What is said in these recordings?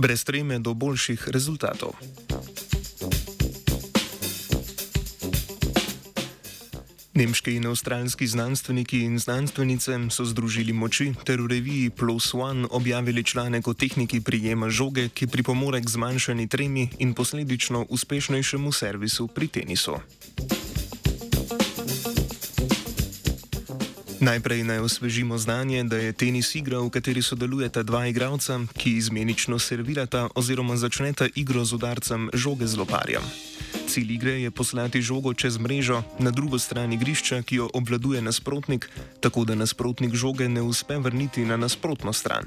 brez treme do boljših rezultatov. Nemški in avstralski znanstveniki in znanstvenice so združili moči ter v reviji Plus One objavili članek o tehniki prijema žoge, ki pripomore k zmanjšani tremi in posledično uspešnejšemu servisu pri tenisu. Najprej naj osvežimo znanje, da je tenis igra, v kateri sodelujeta dva igralca, ki izmenično servirata oziroma začneta igro z udarcem žoge z loparjem. Cilj igre je poslati žogo čez mrežo na drugo stran igrišča, ki jo obvladuje nasprotnik, tako da nasprotnik žoge ne uspe vrniti na nasprotno stran.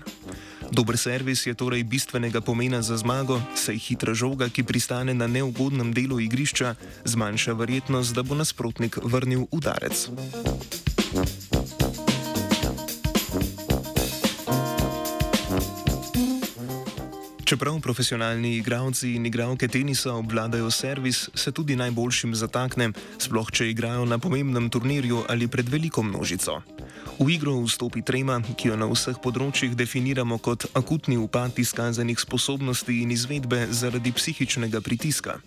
Dober servis je torej bistvenega pomena za zmago, saj hitra žoga, ki pristane na neugodnem delu igrišča, zmanjša verjetnost, da bo nasprotnik vrnil udarec. Čeprav profesionalni igralci in igralke tenisa obvladajo servis, se tudi najboljšim zatakne, sploh če igrajo na pomembnem turnirju ali pred veliko množico. V igro vstopi trema, ki jo na vseh področjih definiramo kot akutni upad izkazanih sposobnosti in izvedbe zaradi psihičnega pritiska.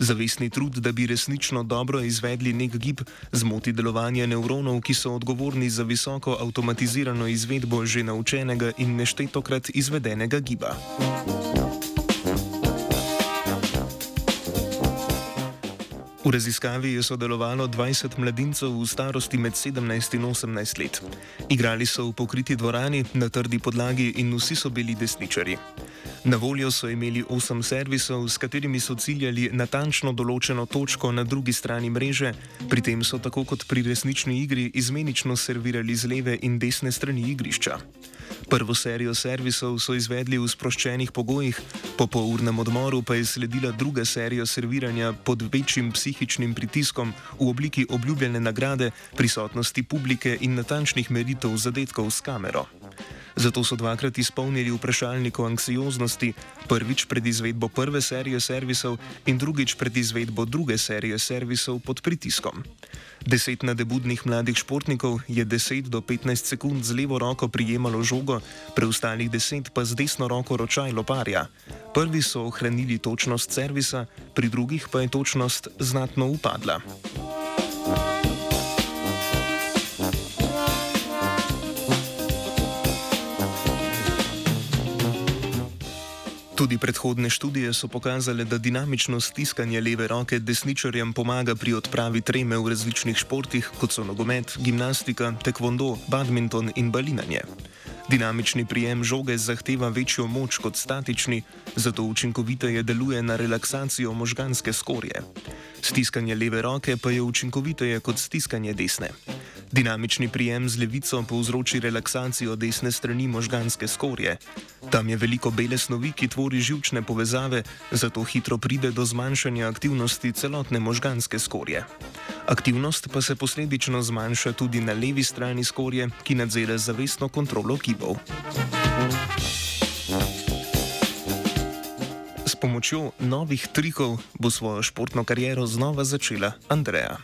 Zavestni trud, da bi resnično dobro izvedli nek gib, zmoti delovanje nevronov, ki so odgovorni za visoko avtomatizirano izvedbo že naučenega in neštetokrat izvedenega giba. V raziskavi je sodelovalo 20 mladincev v starosti med 17 in 18 let. Igrali so v pokriti dvorani na trdi podlagi in vsi so bili desničari. Na voljo so imeli 8 servisov, s katerimi so ciljali natančno določeno točko na drugi strani mreže, pri tem so tako kot pri resnični igri izmenično servirali z leve in desne strani igrišča. Prvo serijo servisov so izvedli v sproščenih pogojih, po polurnem odmoru pa je sledila druga serija serviranja pod večjim psihičnim pritiskom v obliki obljubljene nagrade, prisotnosti publike in natančnih meritev zadetkov s kamero. Zato so dvakrat izpolnili vprašalnik o anksioznosti, prvič pred izvedbo prve serije servisov in drugič pred izvedbo druge serije servisov pod pritiskom. Deset nadebudnih mladih športnikov je 10 do 15 sekund z levo roko prijemalo žogo, preostalih 10 pa z desno roko ročaj loparja. Prvi so ohranili točnost servisa, pri drugih pa je točnost znatno upadla. Tudi predhodne študije so pokazale, da dinamično stiskanje leve roke desničarjem pomaga pri odpravi treme v različnih športih, kot so nogomet, gimnastika, tekvondo, badminton in balinanje. Dinamični prijem žoge zahteva večjo moč kot statični, zato učinkoviteje deluje na relaksacijo možganske skorje. Stiskanje leve roke pa je učinkoviteje kot stiskanje desne. Dinamični prijem z levico povzroči relaksacijo desne strani možganske skorje. Tam je veliko bele snovi, ki tvori žilčne povezave, zato hitro pride do zmanjšanja aktivnosti celotne možganske skorje. Aktivnost pa se posledično zmanjša tudi na levi strani skorje, ki nadzira zavestno kontrolo kibov. S pomočjo novih trikov bo svojo športno kariero znova začela Andreja.